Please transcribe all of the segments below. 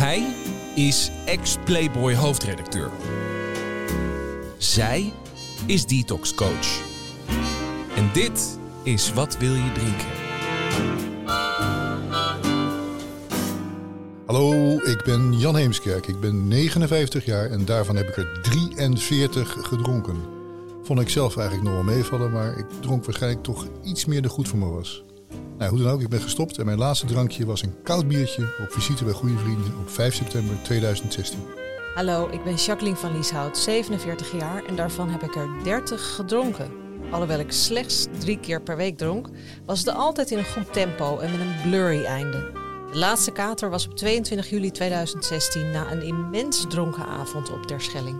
Hij is ex-Playboy hoofdredacteur. Zij is detox coach. En dit is Wat wil je drinken? Hallo, ik ben Jan Heemskerk. Ik ben 59 jaar en daarvan heb ik er 43 gedronken. Vond ik zelf eigenlijk nog meevallen, maar ik dronk waarschijnlijk toch iets meer dan goed voor me was. Nou, hoe dan ook, ik ben gestopt en mijn laatste drankje was een koud biertje op visite bij goede vrienden op 5 september 2016. Hallo, ik ben Jacqueline van Lieshout, 47 jaar en daarvan heb ik er 30 gedronken. Alhoewel ik slechts drie keer per week dronk, was het altijd in een goed tempo en met een blurry einde. De laatste kater was op 22 juli 2016 na een immens dronken avond op Terschelling.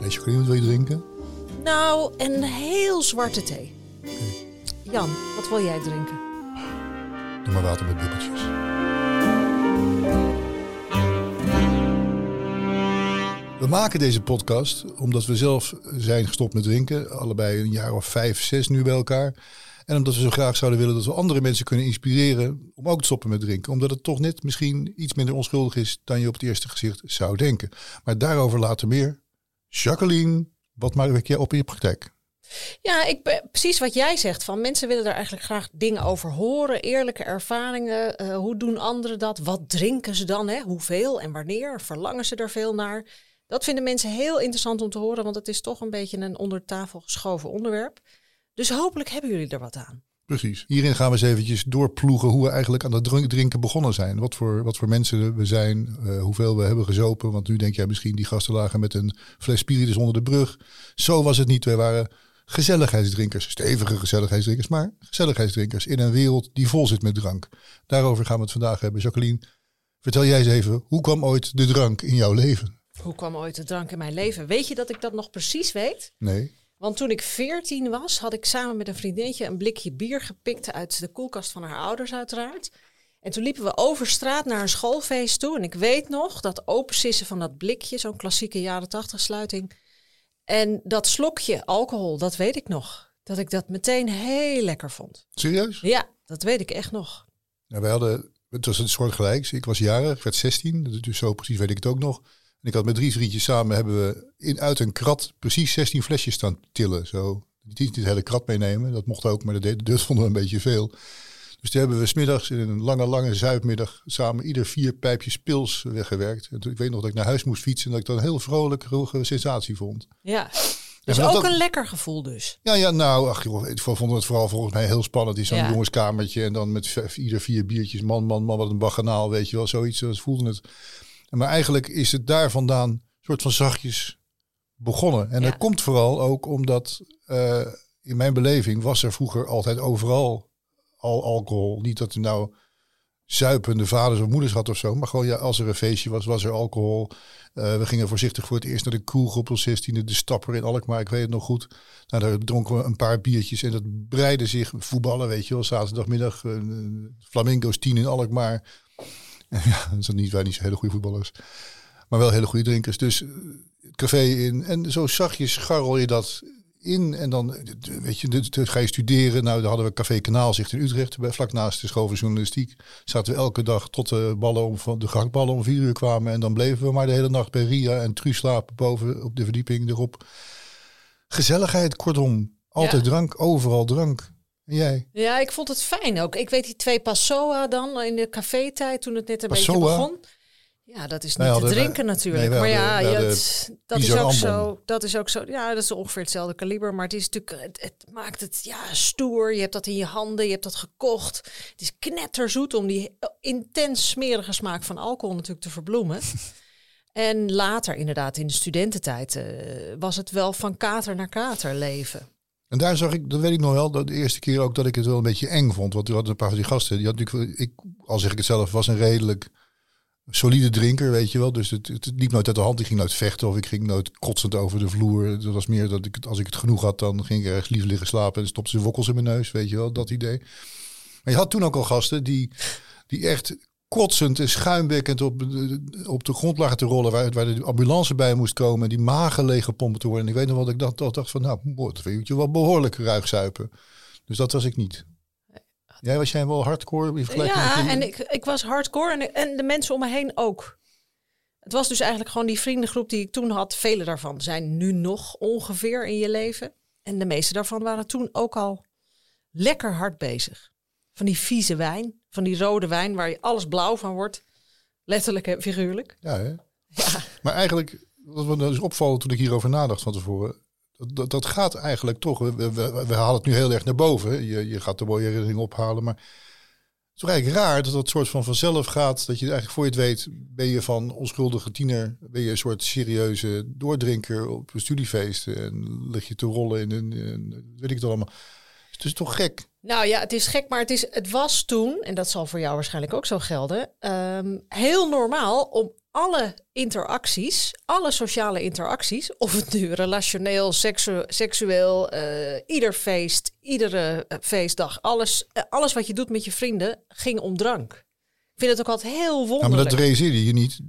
Hey, Jacqueline, wat wil je drinken? Nou, een heel zwarte thee. Jan, wat wil jij drinken? Doe maar water met bubbeltjes. We maken deze podcast omdat we zelf zijn gestopt met drinken. Allebei een jaar of vijf, zes nu bij elkaar. En omdat we zo graag zouden willen dat we andere mensen kunnen inspireren om ook te stoppen met drinken. Omdat het toch net misschien iets minder onschuldig is dan je op het eerste gezicht zou denken. Maar daarover later meer. Jacqueline, wat maak jij op in je praktijk? Ja, ik precies wat jij zegt. Van mensen willen daar eigenlijk graag dingen over horen, eerlijke ervaringen. Uh, hoe doen anderen dat? Wat drinken ze dan? Hè? Hoeveel en wanneer? Verlangen ze er veel naar? Dat vinden mensen heel interessant om te horen, want het is toch een beetje een onder tafel geschoven onderwerp. Dus hopelijk hebben jullie er wat aan. Precies. Hierin gaan we eens eventjes doorploegen hoe we eigenlijk aan het drinken begonnen zijn. Wat voor, wat voor mensen we zijn, uh, hoeveel we hebben gezopen. Want nu denk jij misschien die gasten lagen met een fles spiritus onder de brug. Zo was het niet. Wij waren gezelligheidsdrinkers, stevige gezelligheidsdrinkers, maar gezelligheidsdrinkers in een wereld die vol zit met drank. Daarover gaan we het vandaag hebben. Jacqueline, vertel jij eens even, hoe kwam ooit de drank in jouw leven? Hoe kwam ooit de drank in mijn leven? Weet je dat ik dat nog precies weet? Nee. Want toen ik veertien was, had ik samen met een vriendinnetje een blikje bier gepikt uit de koelkast van haar ouders uiteraard. En toen liepen we over straat naar een schoolfeest toe. En ik weet nog dat opensissen van dat blikje, zo'n klassieke jaren tachtig sluiting, en dat slokje alcohol, dat weet ik nog. Dat ik dat meteen heel lekker vond. Serieus? Ja, dat weet ik echt nog. Nou, wij hadden, het was een soort gelijks. Ik was jarig, ik werd 16, dus zo precies weet ik het ook nog. En ik had met drie vriendjes samen, hebben we in, uit een krat precies 16 flesjes staan tillen. Zo, niet het hele krat meenemen, dat mocht ook, maar dat, dat vonden we een beetje veel. Dus toen hebben we smiddags in een lange, lange zuidmiddag samen ieder vier pijpjes pils weggewerkt. En toen, ik weet nog dat ik naar huis moest fietsen en dat ik dat een heel vrolijk, roege sensatie vond. Ja, dus ook een lekker gevoel dus. Ja, ja nou, ach joh, ik vond het vooral volgens mij heel spannend in zo'n ja. jongenskamertje. En dan met ieder vier biertjes, man, man, man, wat een baganaal, weet je wel. Zoiets, dat voelde het. Maar eigenlijk is het daar vandaan een soort van zachtjes begonnen. En ja. dat komt vooral ook omdat uh, in mijn beleving was er vroeger altijd overal al alcohol. Niet dat er nou zuipende vaders of moeders had of zo. Maar gewoon ja, als er een feestje was, was er alcohol. Uh, we gingen voorzichtig voor het eerst naar de kroeg op 16e, de Stapper in Alkmaar. Ik weet het nog goed. Nou, daar dronken we een paar biertjes en dat breidde zich. Voetballen, weet je wel, zaterdagmiddag. Uh, Flamingo's 10 in Alkmaar. ja, dat zijn niet, wij niet zo hele goede voetballers. Maar wel hele goede drinkers. Dus het café in. En zo zachtjes scharrel je dat in. En dan weet je, ga je studeren. Nou, daar hadden we Café Kanaalzicht in Utrecht, vlak naast de school van journalistiek. Zaten we elke dag tot de ballen om van de gehaktballen om vier uur kwamen. En dan bleven we maar de hele nacht bij Ria en Truus slapen boven op de verdieping erop. Gezelligheid, kortom. Altijd ja. drank, overal drank. En jij? Ja, ik vond het fijn ook. Ik weet die twee Passoa dan in de cafetijd toen het net een Passoa? beetje begon. Ja, dat is niet te drinken natuurlijk. Nee, maar ja, het, dat is ook zo. Dat is ook zo. Ja, dat is ongeveer hetzelfde kaliber. Maar het is natuurlijk, het, het, maakt het ja stoer. Je hebt dat in je handen, je hebt dat gekocht. Het is knetterzoet om die intens smerige smaak van alcohol natuurlijk te verbloemen. en later, inderdaad, in de studententijd, uh, was het wel van kater naar kater leven. En daar zag ik, dat weet ik nog wel, de eerste keer ook dat ik het wel een beetje eng vond. Want er hadden een paar van die gasten, die had natuurlijk, ik, al zeg ik het zelf, was een redelijk solide drinker, weet je wel. Dus het, liep nooit uit de hand. Ik ging nooit vechten of ik ging nooit kotsend over de vloer. Het was meer dat ik, als ik het genoeg had, dan ging ik ergens lief liggen slapen en stopte ze wokkels in mijn neus, weet je wel, dat idee. Maar je had toen ook al gasten die, die echt kotsend en schuimbekkend op op de grond lagen te rollen, waar, waar de ambulance bij moest komen, die magen leeggepompt te worden. En ik weet nog wat ik dacht, dacht van, nou, dat vind je wel behoorlijk ruig zuipen. Dus dat was ik niet. Jij was jij wel hardcore in Ja, en ik, ik was hardcore en, en de mensen om me heen ook. Het was dus eigenlijk gewoon die vriendengroep die ik toen had. Vele daarvan zijn nu nog ongeveer in je leven. En de meeste daarvan waren toen ook al lekker hard bezig. Van die vieze wijn, van die rode wijn waar je alles blauw van wordt. Letterlijk en figuurlijk. Ja, hè? ja. Maar eigenlijk, wat me dus opvallen toen ik hierover nadacht van tevoren. Dat, dat gaat eigenlijk toch. We, we, halen het nu heel erg naar boven. Je, je gaat de mooie herinneringen ophalen. Maar het is toch eigenlijk raar dat dat soort van vanzelf gaat. Dat je eigenlijk voor je het weet, ben je van onschuldige tiener. Ben je een soort serieuze doordrinker op een. En lig je te rollen in een. weet ik het allemaal. Het is toch gek? Nou ja, het is gek, maar het, is, het was toen, en dat zal voor jou waarschijnlijk ook zo gelden, um, heel normaal om alle interacties, alle sociale interacties, of het nu relationeel, seksu seksueel, uh, ieder feest, iedere uh, feestdag, alles, uh, alles wat je doet met je vrienden ging om drank. Ik vind het ook altijd heel wonderlijk. Ja, maar dat realiseerde je niet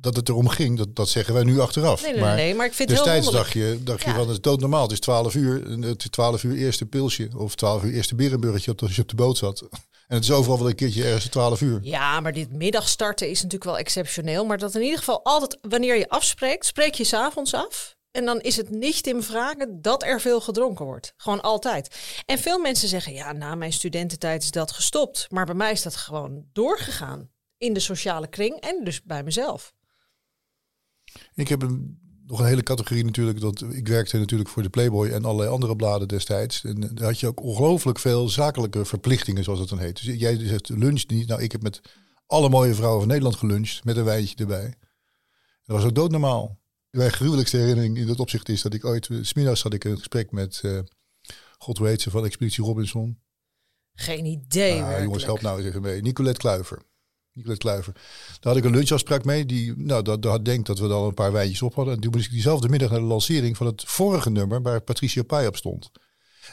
dat het erom ging, dat, dat zeggen wij nu achteraf. Nee, nee, maar, nee, maar ik vind het heel heel dacht je, dacht je van het is doodnormaal. Het is 12 uur, het is 12 uur eerste pilsje of 12 uur eerste berenburgertje als je op de boot zat. En het is overal wel een keertje ergens 12 uur. Ja, maar dit middagstarten is natuurlijk wel exceptioneel. Maar dat in ieder geval altijd, wanneer je afspreekt, spreek je s'avonds af. En dan is het niet in vragen dat er veel gedronken wordt. Gewoon altijd. En veel mensen zeggen, ja, na mijn studententijd is dat gestopt. Maar bij mij is dat gewoon doorgegaan. In de sociale kring en dus bij mezelf. Ik heb een, nog een hele categorie natuurlijk. Dat, ik werkte natuurlijk voor de Playboy en allerlei andere bladen destijds. En daar had je ook ongelooflijk veel zakelijke verplichtingen, zoals het dan heet. Dus jij zegt lunch niet. Nou, ik heb met alle mooie vrouwen van Nederland geluncht. Met een wijntje erbij. Dat was ook doodnormaal. Mijn gruwelijkste herinnering in dat opzicht is dat ik ooit... Smiddags had ik een gesprek met... Uh, God weet ze van Expeditie Robinson. Geen idee. Ah, jongens, help nou eens even mee. Nicolette Kluiver. Nicolette Kluiver. Daar had ik een lunchafspraak mee. Die, nou, dat, dat denkt dat we dan een paar wijntjes op hadden. En toen moest ik diezelfde middag naar de lancering van het vorige nummer waar Patricia Pai op stond.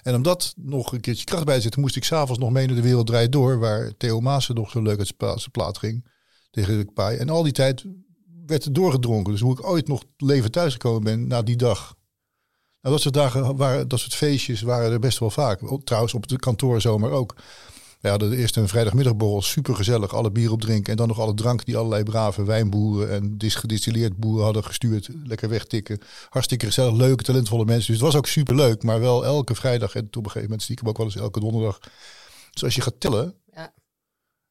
En om dat nog een keertje kracht bij te zetten, moest ik s'avonds nog mee naar de wereld draait door. Waar Theo Maassen nog zo leuk uit zijn plaat ging. Tegen Pai. En al die tijd werd er doorgedronken. Dus hoe ik ooit nog leven thuisgekomen ben na die dag. Nou, dat soort dagen waren, dat soort feestjes waren er best wel vaak. Trouwens, op het kantoor zomer ook. We hadden eerst een vrijdagmiddagborrel, super gezellig, alle bier op drinken. En dan nog alle drank die allerlei brave wijnboeren en gedistilleerd boeren hadden gestuurd. Lekker wegtikken. Hartstikke gezellig, leuke, talentvolle mensen. Dus het was ook super leuk, maar wel elke vrijdag en op een gegeven moment stiekem ook wel eens elke donderdag. Dus als je gaat tellen. Ja.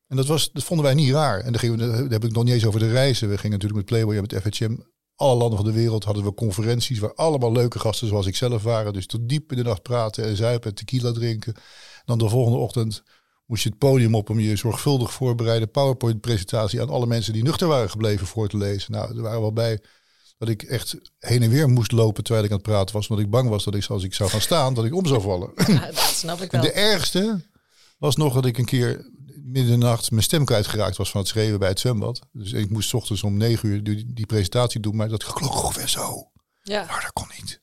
En dat, was, dat vonden wij niet raar. En dan, gingen we, daar heb ik nog niet eens over de reizen. We gingen natuurlijk met Playboy en met FHM alle landen van de wereld hadden we conferenties waar allemaal leuke gasten zoals ik zelf waren. Dus tot diep in de nacht praten en zuipen en tequila drinken. Dan de volgende ochtend moest je het podium op om je zorgvuldig voorbereide PowerPoint-presentatie aan alle mensen die nuchter waren gebleven voor te lezen. Nou, er waren wel bij dat ik echt heen en weer moest lopen terwijl ik aan het praten was, omdat ik bang was dat ik als ik zou gaan staan, dat ik om zou vallen. Ja, dat snap ik wel. En de ergste was nog dat ik een keer midden in de nacht mijn stem kwijtgeraakt was van het schreeuwen bij het zwembad. Dus ik moest ochtends om negen uur die, die presentatie doen, maar dat klonk ongeveer zo. Ja. Maar dat kon niet.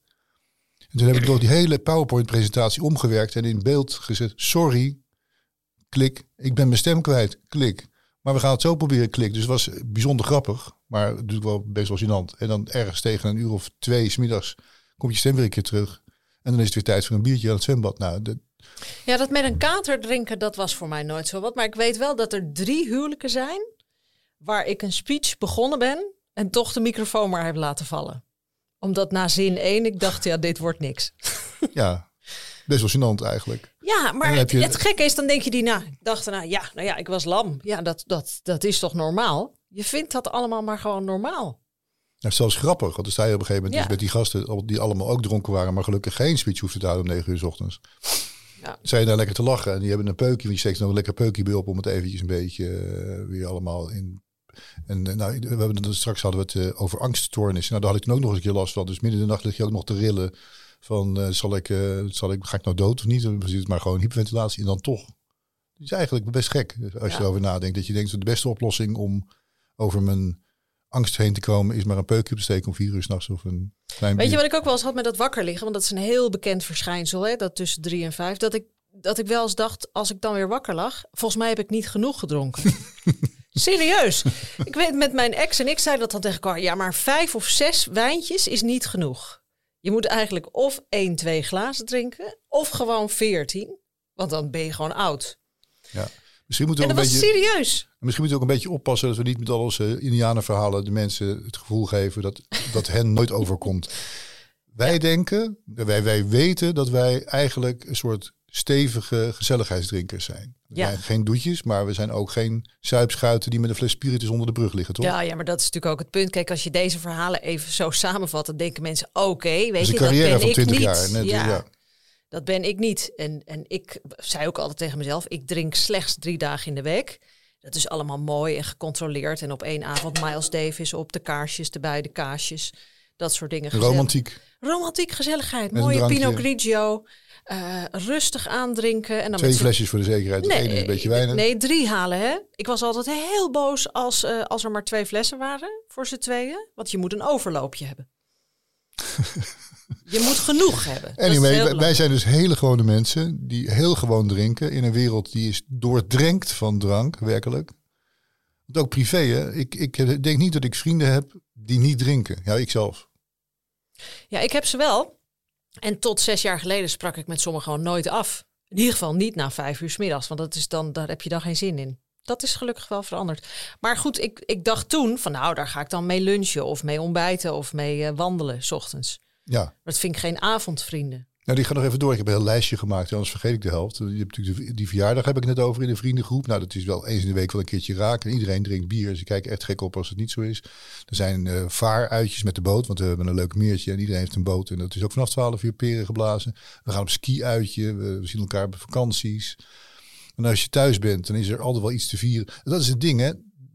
En toen heb ik door die hele PowerPoint-presentatie omgewerkt en in beeld gezet: sorry, klik, ik ben mijn stem kwijt, klik. Maar we gaan het zo proberen, klik. Dus het was bijzonder grappig, maar natuurlijk wel best wel gênant. En dan ergens tegen een uur of twee smiddags komt je stem weer een keer terug. En dan is het weer tijd voor een biertje aan het zwembad. Nou, de... Ja, dat met een kater drinken, dat was voor mij nooit zo wat. Maar ik weet wel dat er drie huwelijken zijn waar ik een speech begonnen ben en toch de microfoon maar heb laten vallen. Omdat na zin één ik dacht, ja, dit wordt niks. Ja, best wel gênant eigenlijk. Ja, maar het, het, gekke is, dan denk je die na. dacht nou ja, nou ja, ik was lam. Ja, dat, dat, dat is toch normaal? Je vindt dat allemaal maar gewoon normaal. Nou, zelfs grappig, want dan sta je op een gegeven moment dus met die gasten die allemaal ook dronken waren, maar gelukkig geen speech hoefden te houden om negen uur s ochtends. Ja. Zijn daar lekker te lachen en die hebben een peukje, want je steekt nog een lekker peukje bij op om het eventjes een beetje uh, weer allemaal in. En uh, nou, we hebben straks hadden we het uh, over angststoornis. Nou, daar had ik toen ook nog eens een keer last van. Dus midden in de nacht lig je ook nog te rillen van uh, zal ik, uh, zal ik, ga ik nou dood of niet? Het maar gewoon hyperventilatie en dan toch. Het is eigenlijk best gek als je erover nadenkt. Dat je denkt, de beste oplossing om over mijn angst heen te komen is maar een peukje op te steken om vier uur s'nachts of een klein Weet je wat ik ook wel eens had met dat wakker liggen? Want dat is een heel bekend verschijnsel, hè? dat tussen drie en vijf. Dat ik, dat ik wel eens dacht, als ik dan weer wakker lag, volgens mij heb ik niet genoeg gedronken. Serieus. Ik weet met mijn ex en ik zei dat dan tegen elkaar. Ja, maar vijf of zes wijntjes is niet genoeg. Je moet eigenlijk of 1, 2 glazen drinken, of gewoon 14. Want dan ben je gewoon oud. Ja. Misschien moeten we en dat een was beetje, serieus. Misschien moeten we ook een beetje oppassen dat we niet met al onze Indianenverhalen de mensen het gevoel geven dat dat hen nooit overkomt. Wij denken, wij, wij weten dat wij eigenlijk een soort stevige gezelligheidsdrinkers zijn. We ja. zijn geen doetjes, maar we zijn ook geen zuipschuiten die met een fles spiritus onder de brug liggen, toch? Ja, ja, maar dat is natuurlijk ook het punt. Kijk, als je deze verhalen even zo samenvat, dan denken mensen, oké, weet je, dat ben ik niet. Jaar, net, ja. ja. Dat ben ik niet. En, en ik zei ook altijd tegen mezelf, ik drink slechts drie dagen in de week. Dat is allemaal mooi en gecontroleerd. En op één avond Miles Davis op de kaarsjes, de beide kaarsjes. Dat soort dingen. Romantiek. Romantiek, gezelligheid. mooie Pinot Grigio. Uh, rustig aandrinken. En dan Twee flesjes voor de zekerheid. Nee, een beetje weinig. Nee, drie halen. Hè? Ik was altijd heel boos als, uh, als er maar twee flessen waren voor z'n tweeën. Want je moet een overloopje hebben. je moet genoeg hebben. Anyway, wij zijn dus hele gewone mensen die heel gewoon drinken. In een wereld die is doordrenkt van drank, werkelijk. Want ook privé, hè? Ik, ik denk niet dat ik vrienden heb die niet drinken. Ja, ik zelf. Ja, ik heb ze wel. En tot zes jaar geleden sprak ik met sommigen gewoon nooit af. In ieder geval niet na vijf uur s middags, want dat is dan, daar heb je dan geen zin in. Dat is gelukkig wel veranderd. Maar goed, ik, ik dacht toen van nou, daar ga ik dan mee lunchen of mee ontbijten of mee uh, wandelen s ochtends. Ja. Dat vind ik geen avondvrienden. Nou, die gaat nog even door. Ik heb een heel lijstje gemaakt, anders vergeet ik de helft. Je hebt natuurlijk die verjaardag heb ik net over in de vriendengroep. Nou, dat is wel eens in de week wel een keertje raken. Iedereen drinkt bier, dus ik kijk echt gek op als het niet zo is. Er zijn uh, vaaruitjes met de boot, want we hebben een leuk meertje en iedereen heeft een boot. En dat is ook vanaf 12 uur peren geblazen. We gaan op ski-uitje, we, zien elkaar op vakanties. En als je thuis bent, dan is er altijd wel iets te vieren. Dat is het ding, hè.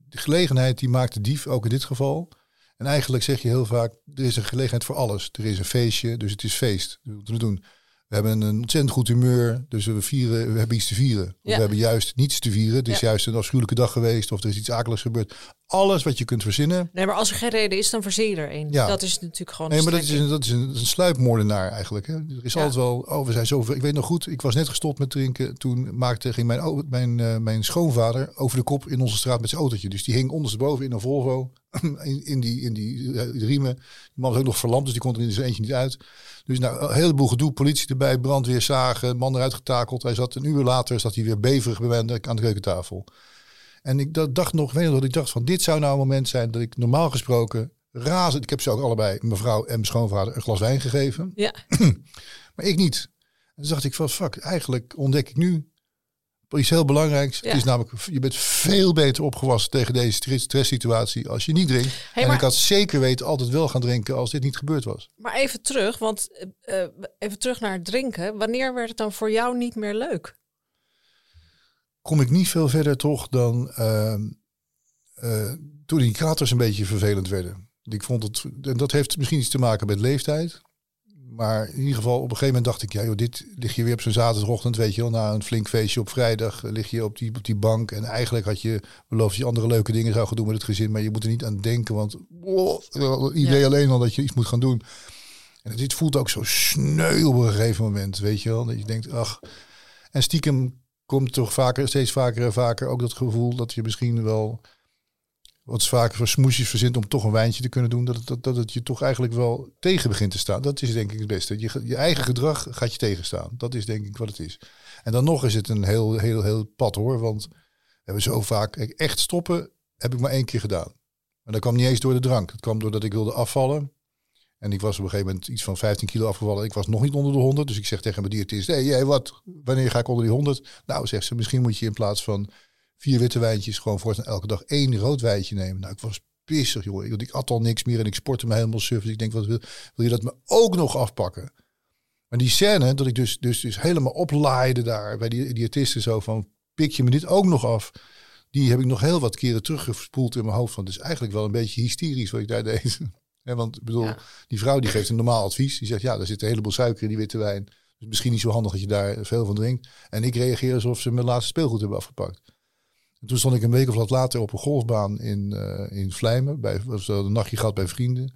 De gelegenheid die maakt de dief, ook in dit geval. En eigenlijk zeg je heel vaak, er is een gelegenheid voor alles. Er is een feestje, dus het is feest. We doen. We hebben een ontzettend goed humeur, dus we vieren, we hebben iets te vieren. Of we hebben juist niets te vieren. Het is juist een afschuwelijke dag geweest of er is iets akeligs gebeurd. Alles wat je kunt verzinnen. Nee, maar als er geen reden is, dan verzeer je er een. Ja. Dat is natuurlijk gewoon. Nee, maar dat is, een, dat is een, een sluipmoordenaar eigenlijk. Hè. Er is altijd wel. Oh, we zijn zo. Ik weet nog goed. Ik was net gestopt met drinken. Toen maakte ging mijn mijn, uh, mijn schoonvader over de kop in onze straat met zijn autootje. Dus die hing ondersteboven in een Volvo in, in die in die, uh, riemen. Die man was ook nog verlamd, dus die kon er in zijn eentje niet uit. Dus nou, een heleboel gedoe, politie erbij, brandweer zagen, man eruit getakeld. Hij zat een uur later, zat hij weer beverig bij mij aan de keukentafel. En ik dacht nog, weet je dat ik dacht van dit zou nou een moment zijn dat ik normaal gesproken razend. Ik heb ze ook allebei, mevrouw en mijn schoonvader, een glas wijn gegeven. Ja. maar ik niet. En toen dacht ik van fuck, eigenlijk ontdek ik nu iets heel belangrijks. Het is namelijk, je bent veel beter opgewassen tegen deze stresssituatie als je niet drinkt. en ik had zeker weten altijd wel gaan drinken als dit niet gebeurd was. Maar even terug, want uh, even terug naar het drinken. Wanneer werd het dan voor jou niet meer leuk? Kom ik niet veel verder toch dan uh, uh, toen die kraters een beetje vervelend werden. Ik vond het, en dat heeft misschien iets te maken met leeftijd. Maar in ieder geval, op een gegeven moment dacht ik, ja joh, dit lig je weer op zo'n zaterdagochtend, weet je wel, na een flink feestje op vrijdag, lig je op die, op die bank. En eigenlijk had je beloofd dat je andere leuke dingen zou gaan doen met het gezin, maar je moet er niet aan denken, want oh, idee alleen al dat je iets moet gaan doen. En dit voelt ook zo sneu op een gegeven moment, weet je wel, dat je denkt, ach. En stiekem komt toch vaker, steeds vaker en vaker ook dat gevoel dat je misschien wel wat vaker voor smoesjes verzint om toch een wijntje te kunnen doen, dat het, dat, dat het je toch eigenlijk wel tegen begint te staan. Dat is denk ik het beste. Je, je eigen gedrag gaat je tegenstaan. Dat is denk ik wat het is. En dan nog is het een heel, heel, heel pad hoor, want we hebben zo vaak echt stoppen heb ik maar één keer gedaan. Maar dat kwam niet eens door de drank. Het kwam doordat ik wilde afvallen. En ik was op een gegeven moment iets van 15 kilo afgevallen. Ik was nog niet onder de 100. Dus ik zeg tegen mijn diëtist, hé, hey, wat, wanneer ga ik onder die 100? Nou, zegt ze, misschien moet je in plaats van vier witte wijntjes gewoon voor elke dag één rood wijntje nemen. Nou, ik was pissig, joh. Ik, ik at al niks meer en ik sportte me helemaal suf. Dus ik denk, wat wil, wil je dat me ook nog afpakken? Maar die scène, dat ik dus, dus, dus helemaal oplaaide daar bij die diëtisten zo van, pik je me dit ook nog af? Die heb ik nog heel wat keren teruggespoeld in mijn hoofd. Van, dus eigenlijk wel een beetje hysterisch wat ik daar deed want ik bedoel, die vrouw die geeft een normaal advies. Die zegt, ja, er zit een heleboel suiker in die witte wijn. Dus misschien niet zo handig dat je daar veel van drinkt. En ik reageer alsof ze mijn laatste speelgoed hebben afgepakt. En toen stond ik een week of wat later op een golfbaan in, uh, in Vlijmen. Bij, was een nachtje gehad bij vrienden.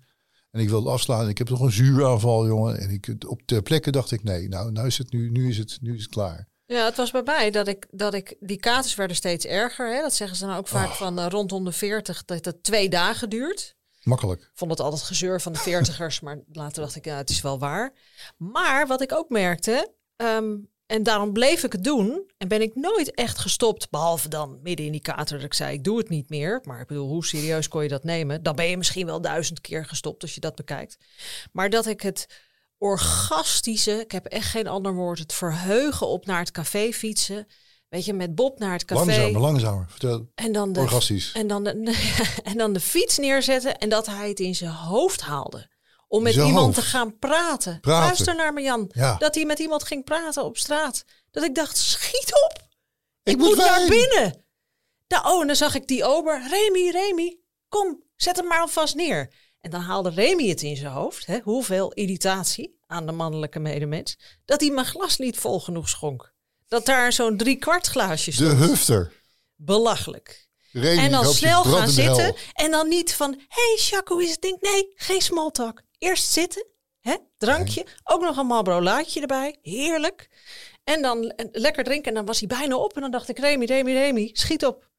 En ik wilde afslaan. En ik heb toch een zuuraanval, jongen. En ik, op ter plekke dacht ik, nee, nou, nou is het, nu, nu, is het, nu is het klaar. Ja, het was bij mij dat ik, dat ik die katers werden steeds erger. Hè? Dat zeggen ze dan ook vaak oh. van uh, rondom de 40, dat het twee dagen duurt. Makkelijk. vond het altijd gezeur van de veertigers, maar later dacht ik, ja, het is wel waar. Maar wat ik ook merkte, ehm, En daarom bleef ik het doen en ben ik nooit echt gestopt. Behalve dan midden in die kater dat ik zei, ik doe het niet meer. Maar ik bedoel, hoe serieus kon je dat nemen? Dan ben je misschien wel duizend keer gestopt als je dat bekijkt. Maar dat ik het orgastische, ik heb echt geen ander woord, het verheugen op naar het café fietsen. Weet je, met Bob naar het café. Langzamer, langzamer. Vertel. En dan de, Orgastisch. En dan, de, en dan de fiets neerzetten en dat hij het in zijn hoofd haalde. Om met iemand te gaan praten. praten. Luister naar me, Jan. Ja. Dat hij met iemand ging praten op straat. Dat ik dacht, schiet op. Ik, moet, naar binnen. Nou, oh, en dan zag ik die ober. Remy, Remy, kom, zet hem maar alvast neer. En dan haalde Remy het in zijn hoofd. Hè, hoeveel irritatie aan de mannelijke medemens. Dat hij mijn glas niet vol genoeg schonk. Dat daar zo'n drie kwart glaasje stond. De hufter. Belachelijk. en dan snel gaan zitten. En dan niet van, hey Jacques, hoe is het ding? Nee, geen small talk. Eerst zitten, hè? drankje. Ook nog een Marlboro laadje erbij. Heerlijk. En dan lekker drinken. En dan was hij bijna op. En dan dacht ik, Remy, Remy, Remy, schiet op.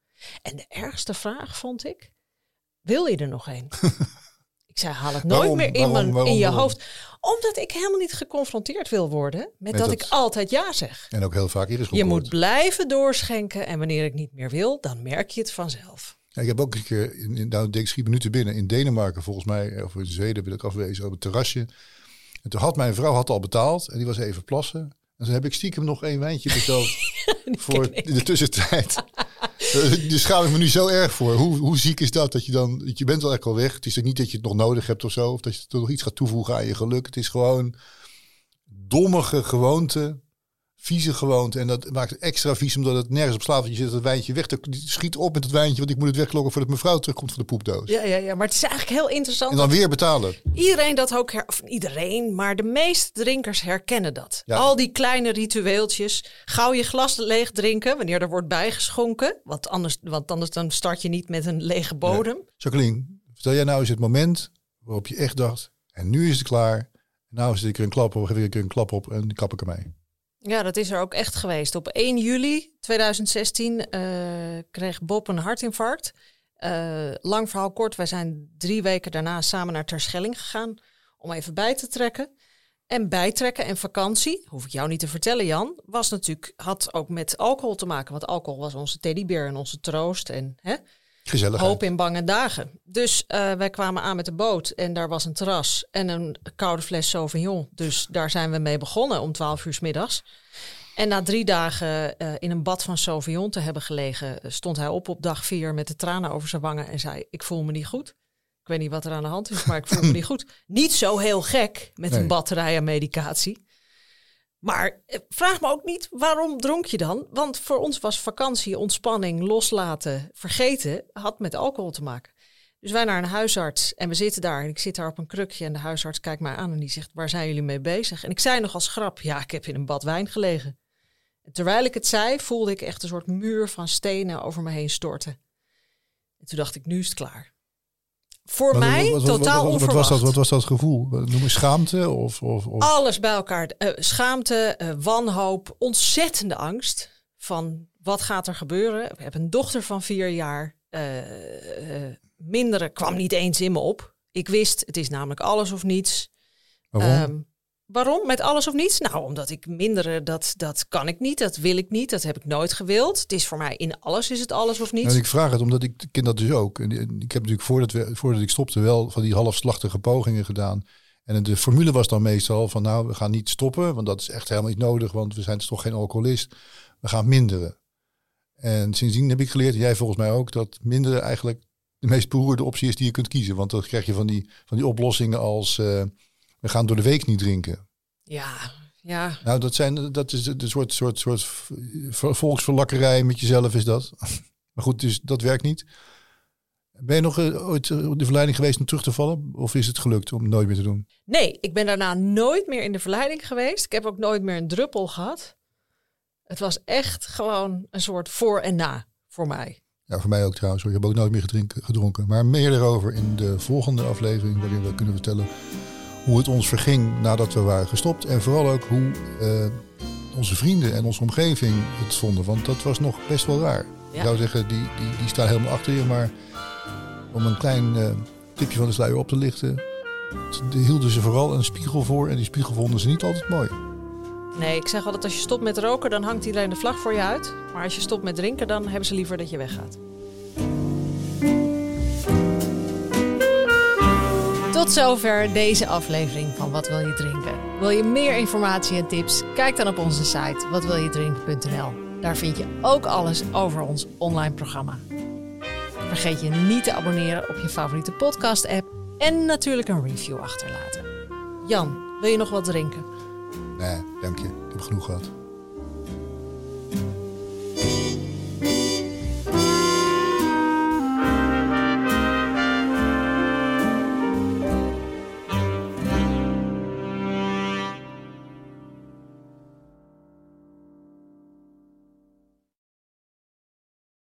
En de ergste vraag vond ik, wil je er nog een? ik zei, haal het nooit meer in, mijn, in je hoofd. Omdat ik helemaal niet geconfronteerd wil worden met, dat, ik altijd ja zeg. En ook heel vaak hier is Je moet blijven doorschenken. En wanneer ik niet meer wil, dan merk je het vanzelf. Ja, ik heb ook een keer, in, in, nou, ik minuten binnen, in Denemarken volgens mij, of in Zweden ben ik afwezen op het terrasje. En toen had mijn vrouw had al betaald en die was even plassen. En toen heb ik stiekem nog één wijntje besteld voor in de tussentijd. dus schaam ik me nu zo erg voor. Hoe, hoe ziek is dat? Dat je dan, je bent wel echt al weg. Het is niet dat je het nog nodig hebt of zo. Of dat je er nog iets gaat toevoegen aan je geluk. Het is gewoon dommige gewoonte vieze gewoonte. En dat maakt het extra vies omdat het nergens op slaat. Want je zet het wijntje weg. Schiet op met het wijntje, want ik moet het wegklokken voordat mevrouw terugkomt van de poepdoos. Ja, ja, ja, maar het is eigenlijk heel interessant. En dan weer betalen. Iedereen dat ook, her, of iedereen, maar de meeste drinkers herkennen dat. Al die kleine ritueeltjes. Gauw je glas leeg drinken wanneer er wordt bijgeschonken. Want anders, want anders dan start je niet met een lege bodem. Ja. Jacqueline, vertel jij nou eens het moment waarop je echt dacht, en nu is het klaar. Nou zit ik er een klap op, geef ik er een klap op en kap ik ermee. Ja, dat is er ook echt geweest. Op 1 juli 2016 uh, kreeg Bob een hartinfarct. Uh, lang verhaal kort, wij zijn drie weken daarna samen naar Terschelling gegaan om even bij te trekken. En bijtrekken en vakantie, hoef ik jou niet te vertellen Jan, was natuurlijk, had ook met alcohol te maken. Want alcohol was onze teddybeer en onze troost en hè, hoop in bange dagen. Dus uh, wij kwamen aan met de boot en daar was een terras en een koude fles Sauvignon. Dus daar zijn we mee begonnen om 12 uur s middags. En na drie dagen uh, in een bad van Sauvignon te hebben gelegen, stond hij op op dag vier met de tranen over zijn wangen en zei: Ik voel me niet goed. Ik weet niet wat er aan de hand is, maar ik voel me niet goed. Niet zo heel gek met een batterij aan medicatie. Maar eh, vraag me ook niet waarom dronk je dan? Want voor ons was vakantie, ontspanning, loslaten, vergeten, had met alcohol te maken. Dus wij naar een huisarts en we zitten daar en ik zit daar op een krukje en de huisarts kijkt mij aan en die zegt, waar zijn jullie mee bezig? En ik zei nog als grap, ja, ik heb in een bad wijn gelegen. En terwijl ik het zei, voelde ik echt een soort muur van stenen over me heen storten. En toen dacht ik, nu is het klaar. Voor mij totaal wat, was dat, wat was dat gevoel? Noem je schaamte? Of, of, of, Alles bij elkaar. Uh, schaamte, uh, wanhoop, ontzettende angst. Van wat gaat er gebeuren? We hebben een dochter van vier jaar. Uh, mindere kwam niet eens in me op. Ik wist, het is namelijk alles of niets. Waarom? Um, Waarom? Met alles of niets? Nou, omdat ik minderen, dat, dat kan ik niet, dat wil ik niet, dat heb ik nooit gewild. Het is voor mij in alles is het alles of niets. En ik vraag het omdat ik ken dat dus ook. Ik heb natuurlijk voordat, ik stopte wel van die halfslachtige pogingen gedaan. En de formule was dan meestal van nou, we gaan niet stoppen, want dat is echt helemaal niet nodig, want we zijn toch geen alcoholist. We gaan minderen. En sindsdien heb ik geleerd, jij volgens mij ook, dat minderen eigenlijk de meest beroerde optie is die je kunt kiezen. Want dan krijg je van die, van die oplossingen als... Uh, we gaan door de week niet drinken. Ja, ja. Nou, dat, zijn, dat is de soort, soort, soort volksverlakkerij met jezelf is dat. maar goed, dus dat werkt niet. Ben je nog uh, ooit op de verleiding geweest om terug te vallen? Of is het gelukt om nooit meer te doen? Nee, ik ben daarna nooit meer in de verleiding geweest. Ik heb ook nooit meer een druppel gehad. Het was echt gewoon een soort voor en na voor mij. Ja, voor mij ook trouwens. Ik heb ook nooit meer gedronken. Maar meer erover in de volgende aflevering, waarin we kunnen vertellen hoe het ons verging nadat we waren gestopt. En vooral ook hoe uh, onze vrienden en onze omgeving het vonden. Want dat was nog best wel raar. Ja. Ik zou zeggen, die, die, die staan helemaal achter je. Maar om een klein uh, tipje van de sluier op te lichten... hielden ze vooral een spiegel voor. En die spiegel vonden ze niet altijd mooi. Nee, ik zeg altijd als je stopt met roken, dan hangt iedereen de vlag voor je uit. Maar als je stopt met drinken, dan hebben ze liever dat je weggaat. Tot zover deze aflevering van Wat wil je drinken? Wil je meer informatie en tips? Kijk dan op onze site watwiljedrinken.nl. Daar vind je ook alles over ons online programma. Vergeet je niet te abonneren op je favoriete podcast-app en natuurlijk een review achterlaten. Jan, wil je nog wat drinken? Nee, dank je. Ik heb genoeg gehad.